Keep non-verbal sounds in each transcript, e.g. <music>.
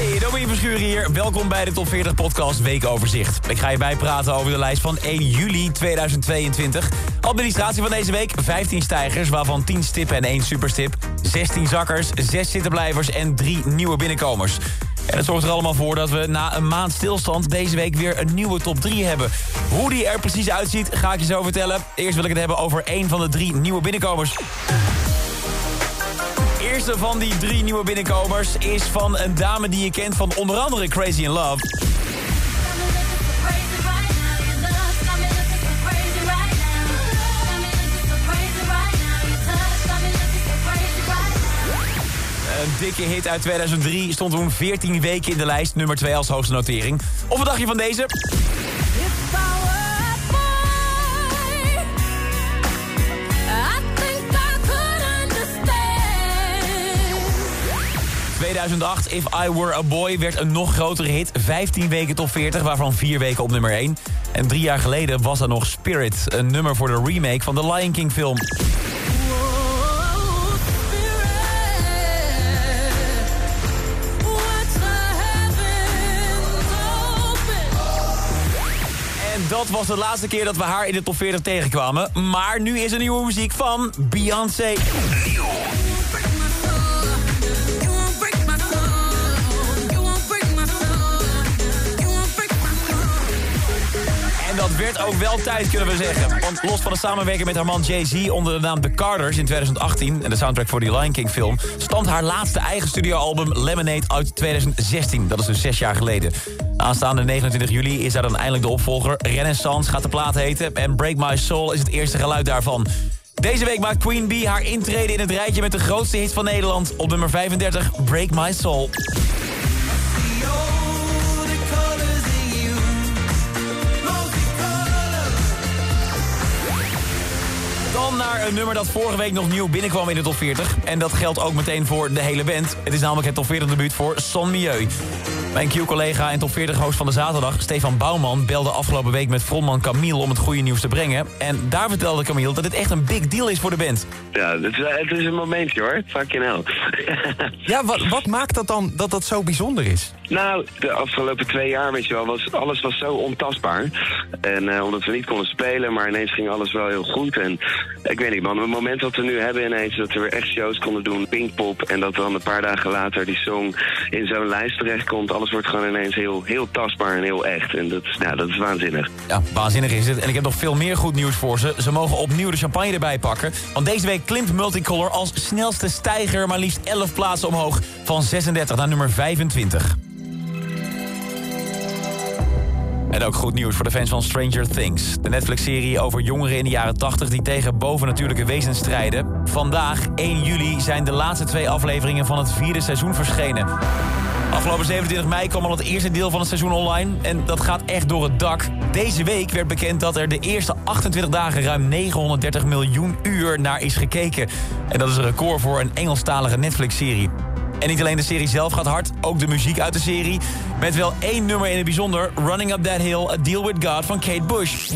Hey, Domien Verschuren hier. Welkom bij de Top 40 Podcast Weekoverzicht. Ik ga je bijpraten over de lijst van 1 juli 2022. Administratie van deze week, 15 stijgers, waarvan 10 stippen en 1 superstip. 16 zakkers, 6 zittenblijvers en 3 nieuwe binnenkomers. En het zorgt er allemaal voor dat we na een maand stilstand deze week weer een nieuwe top 3 hebben. Hoe die er precies uitziet, ga ik je zo vertellen. Eerst wil ik het hebben over één van de drie nieuwe binnenkomers eerste van die drie nieuwe binnenkomers is van een dame die je kent van onder andere Crazy in Love. Een dikke hit uit 2003 stond toen 14 weken in de lijst, nummer 2 als hoogste notering. Of wat dacht je van deze? 2008, If I Were A Boy, werd een nog grotere hit. 15 weken top 40, waarvan 4 weken op nummer 1. En drie jaar geleden was er nog Spirit, een nummer voor de remake van de Lion King film. En dat was de laatste keer dat we haar in de top 40 tegenkwamen. Maar nu is er nieuwe muziek van Beyoncé. Werd ook wel tijd, kunnen we zeggen. Want los van de samenwerking met haar man Jay-Z onder de naam The Carters in 2018... en de soundtrack voor die Lion King film... stond haar laatste eigen studioalbum Lemonade uit 2016. Dat is dus zes jaar geleden. Aanstaande 29 juli is daar dan eindelijk de opvolger. Renaissance gaat de plaat heten en Break My Soul is het eerste geluid daarvan. Deze week maakt Queen Bee haar intrede in het rijtje met de grootste hit van Nederland. Op nummer 35, Break My Soul. Naar een nummer dat vorige week nog nieuw binnenkwam in de top 40. En dat geldt ook meteen voor de hele band. Het is namelijk het top 40 debuut voor Son Milieu. Mijn Q-collega en top 40 host van de zaterdag, Stefan Bouwman... belde afgelopen week met frontman Camille om het goede nieuws te brengen. En daar vertelde Camille dat het echt een big deal is voor de band. Ja, het is, het is een momentje hoor. Fucking hell. <laughs> ja, wat, wat maakt dat dan dat dat zo bijzonder is? Nou, de afgelopen twee jaar, weet je wel, was, alles was zo ontastbaar. En uh, omdat we niet konden spelen, maar ineens ging alles wel heel goed. En ik weet niet man, het moment dat we nu hebben ineens, dat we weer echt shows konden doen, Pinkpop. En dat dan een paar dagen later die song in zo'n lijst terechtkomt. Alles wordt gewoon ineens heel, heel tastbaar en heel echt. En dat, nou, dat is waanzinnig. Ja, waanzinnig is het. En ik heb nog veel meer goed nieuws voor ze. Ze mogen opnieuw de champagne erbij pakken. Want deze week klimt Multicolor als snelste stijger maar liefst 11 plaatsen omhoog. Van 36 naar nummer 25. En ook goed nieuws voor de fans van Stranger Things. De Netflix-serie over jongeren in de jaren 80 die tegen bovennatuurlijke wezens strijden. Vandaag, 1 juli, zijn de laatste twee afleveringen van het vierde seizoen verschenen. Afgelopen 27 mei kwam al het eerste deel van het seizoen online. En dat gaat echt door het dak. Deze week werd bekend dat er de eerste 28 dagen ruim 930 miljoen uur naar is gekeken. En dat is een record voor een Engelstalige Netflix-serie. En niet alleen de serie zelf gaat hard, ook de muziek uit de serie. Met wel één nummer in het bijzonder, Running Up That Hill, A Deal With God van Kate Bush.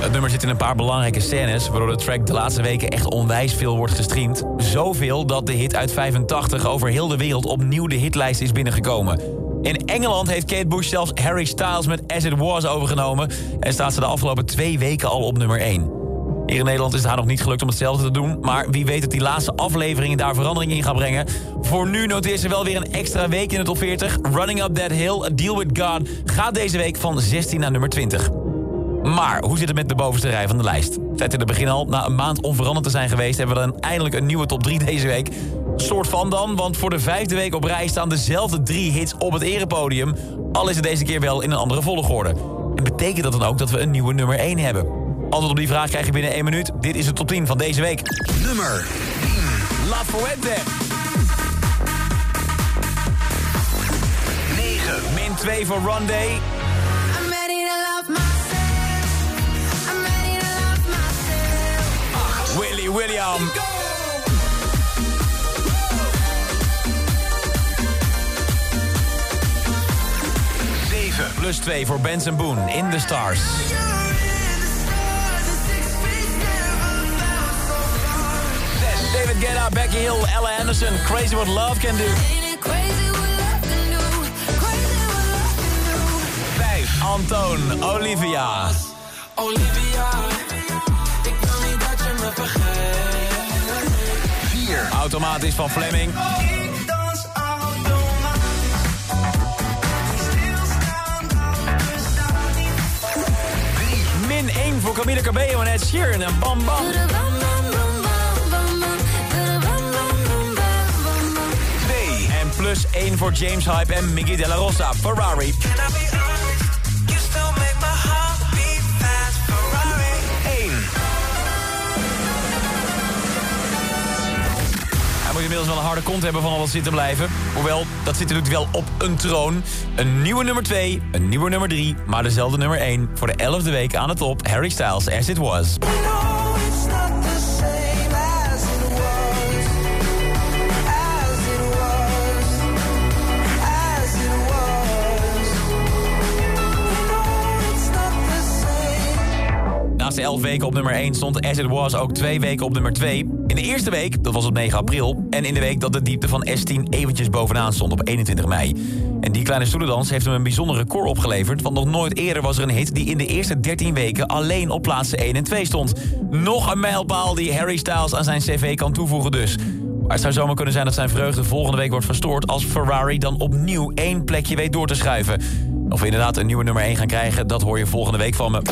Het nummer zit in een paar belangrijke scènes... waardoor de track de laatste weken echt onwijs veel wordt gestreamd. Zoveel dat de hit uit 85 over heel de wereld opnieuw de hitlijst is binnengekomen. In Engeland heeft Kate Bush zelfs Harry Styles met As It Was overgenomen... en staat ze de afgelopen twee weken al op nummer 1. Hier in Nederland is het haar nog niet gelukt om hetzelfde te doen... maar wie weet dat die laatste afleveringen daar verandering in gaan brengen. Voor nu noteert ze wel weer een extra week in de top 40. Running Up That Hill, A Deal With God... gaat deze week van 16 naar nummer 20. Maar hoe zit het met de bovenste rij van de lijst? Tijd in het begin al, na een maand onveranderd te zijn geweest... hebben we dan eindelijk een nieuwe top 3 deze week. Soort van dan, want voor de vijfde week op rij staan dezelfde drie hits op het erepodium. Al is het deze keer wel in een andere volgorde. En betekent dat dan ook dat we een nieuwe nummer 1 hebben? Antwoord op die vraag krijg je binnen 1 minuut. Dit is de top 10 van deze week. Nummer La Fuente. 9. Min 2 voor Rondé. I'm William. Plus 2 voor Benson Boone in The Stars. David Guetta, Becky Hill, Ella Anderson, Crazy What Love Can Do. 5. Antoon, Olivia. Olivia me vergeet. 4. Automatisch van Fleming. Ik. Min 1 voor Camila Cabello en Ed Sheeran en Bam Bam. Do the bum bum bum bum bum bum. Do the bum bum bum bum bum bum. 2. En plus 1 voor James Hype en Miggy Della Rosa, Ferrari. Inmiddels wel een harde kont hebben van al wat zitten blijven. Hoewel, dat zit natuurlijk wel op een troon. Een nieuwe nummer 2, een nieuwe nummer 3, maar dezelfde nummer 1. Voor de 11e week aan de top, Harry Styles, As It Was. Same. Naast de 11 weken op nummer 1 stond As It Was ook twee weken op nummer 2. In de eerste week, dat was op 9 april. En in de week dat de diepte van S10 eventjes bovenaan stond op 21 mei. En die kleine stoelendans heeft hem een bijzonder record opgeleverd. Want nog nooit eerder was er een hit die in de eerste 13 weken alleen op plaatsen 1 en 2 stond. Nog een mijlpaal die Harry Styles aan zijn cv kan toevoegen dus. Maar het zou zomaar kunnen zijn dat zijn vreugde volgende week wordt verstoord... als Ferrari dan opnieuw één plekje weet door te schuiven. Of we inderdaad een nieuwe nummer 1 gaan krijgen, dat hoor je volgende week van me.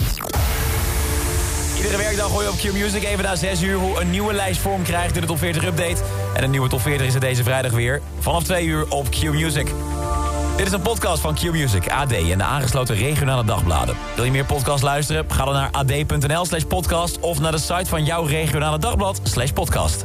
Iedere werkdag hoor je op Q-Music even na 6 uur hoe een nieuwe lijst vorm krijgt in de Top 40 Update. En een nieuwe Top 40 is er deze vrijdag weer. Vanaf 2 uur op Q-Music. Dit is een podcast van Q-Music, AD en de aangesloten regionale dagbladen. Wil je meer podcast luisteren? Ga dan naar ad.nl slash podcast... of naar de site van jouw regionale dagblad slash podcast.